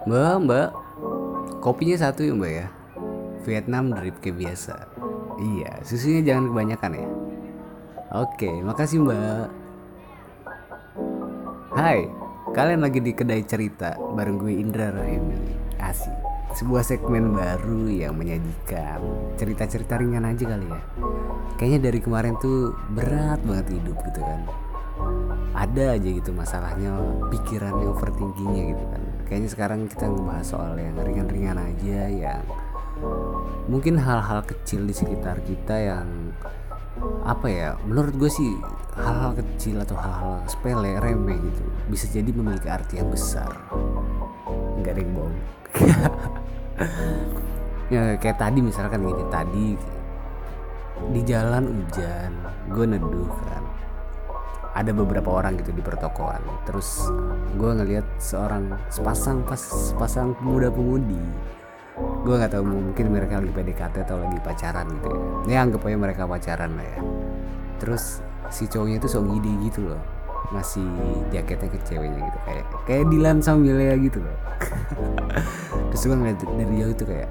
Mbak, mbak, kopinya satu ya mbak ya. Vietnam drip kayak biasa. Iya, susunya jangan kebanyakan ya. Oke, makasih mbak. Hai, kalian lagi di kedai cerita bareng gue Indra Rahimi. Asik. Sebuah segmen baru yang menyajikan cerita-cerita ringan aja kali ya. Kayaknya dari kemarin tuh berat banget hidup gitu kan. Ada aja gitu masalahnya, pikirannya overthinkingnya gitu kan. Kayaknya sekarang kita ngebahas soal yang ringan-ringan aja yang mungkin hal-hal kecil di sekitar kita yang apa ya menurut gue sih hal-hal kecil atau hal-hal sepele remeh gitu bisa jadi memiliki arti yang besar. Nggak ada yang bohong. Ya kayak tadi misalkan gini tadi di jalan hujan gue neduh kan ada beberapa orang gitu di pertokoan. Terus gue ngeliat seorang sepasang pas sepasang pemuda pemudi. Gue nggak tahu mungkin mereka lagi PDKT atau lagi pacaran gitu ya. Ya anggap aja mereka pacaran lah ya. Terus si cowoknya itu sok ngide gitu loh. Ngasih jaketnya ke ceweknya gitu kayak kayak Dilan sama Milea gitu loh. Terus gue ngeliat dari jauh itu kayak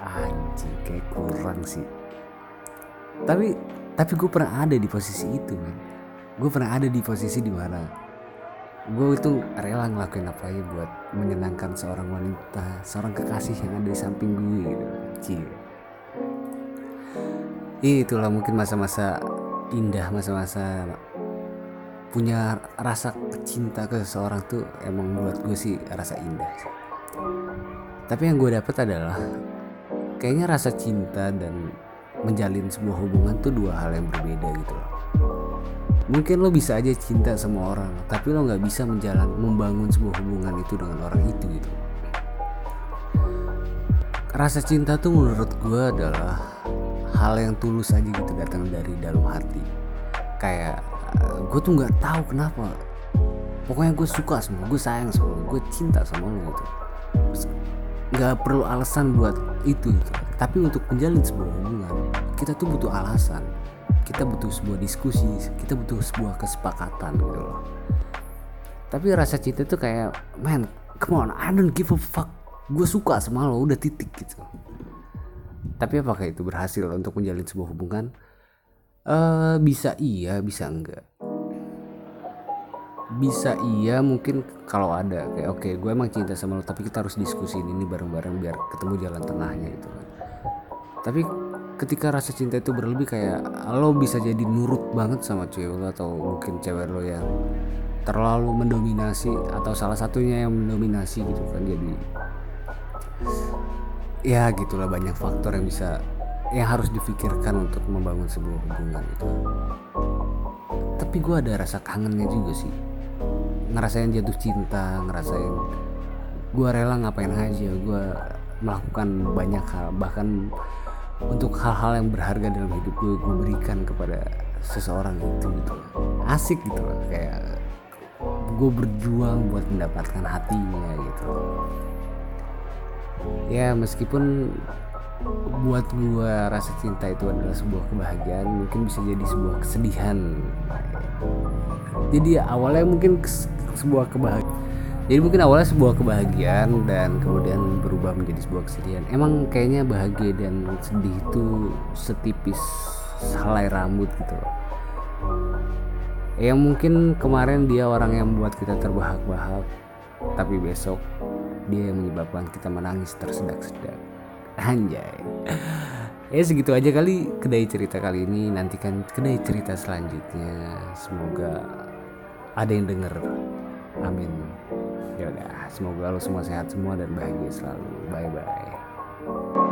anjing kayak kurang sih. Tapi tapi gue pernah ada di posisi itu man gue pernah ada di posisi di mana gue itu rela ngelakuin apa aja buat menyenangkan seorang wanita seorang kekasih yang ada di samping gue gitu. Cie. itulah mungkin masa-masa indah masa-masa punya rasa cinta ke seseorang tuh emang buat gue sih rasa indah tapi yang gue dapet adalah kayaknya rasa cinta dan menjalin sebuah hubungan tuh dua hal yang berbeda gitu loh mungkin lo bisa aja cinta sama orang tapi lo nggak bisa menjalan membangun sebuah hubungan itu dengan orang itu gitu. Rasa cinta tuh menurut gue adalah hal yang tulus aja gitu datang dari dalam hati. Kayak gue tuh nggak tahu kenapa. Pokoknya gue suka sama gue sayang sama lo gue cinta sama lo gitu. Nggak perlu alasan buat itu gitu. tapi untuk menjalin sebuah hubungan kita tuh butuh alasan kita butuh sebuah diskusi kita butuh sebuah kesepakatan gitu loh. Tapi rasa cinta tuh kayak man come on I don't give a fuck. Gue suka sama lo udah titik gitu. Tapi apakah itu berhasil untuk menjalin sebuah hubungan? Uh, bisa iya bisa enggak. Bisa iya mungkin kalau ada kayak oke okay, gue emang cinta sama lo tapi kita harus diskusin ini bareng-bareng biar ketemu jalan tengahnya gitu kan. Tapi ketika rasa cinta itu berlebih kayak lo bisa jadi nurut banget sama cewek lo atau mungkin cewek lo yang terlalu mendominasi atau salah satunya yang mendominasi gitu kan jadi ya gitulah banyak faktor yang bisa yang harus difikirkan untuk membangun sebuah hubungan itu. Tapi gue ada rasa kangennya juga sih. Ngerasain jatuh cinta ngerasain gue rela ngapain aja gue melakukan banyak hal bahkan untuk hal-hal yang berharga dalam hidup gue gue berikan kepada seseorang itu gitu. Asik gitu loh kayak gue berjuang buat mendapatkan hatinya gitu. Ya meskipun buat gue rasa cinta itu adalah sebuah kebahagiaan mungkin bisa jadi sebuah kesedihan. Jadi awalnya mungkin sebuah kebahagiaan jadi mungkin awalnya sebuah kebahagiaan dan kemudian berubah menjadi sebuah kesedihan. Emang kayaknya bahagia dan sedih itu setipis helai rambut gitu loh. Ya mungkin kemarin dia orang yang membuat kita terbahak-bahak tapi besok dia yang menyebabkan kita menangis tersedak-sedak. Anjay. Ya segitu aja kali kedai cerita kali ini. Nantikan kedai cerita selanjutnya. Semoga ada yang denger. Amin ya udah semoga lo semua sehat semua dan bahagia selalu. Bye bye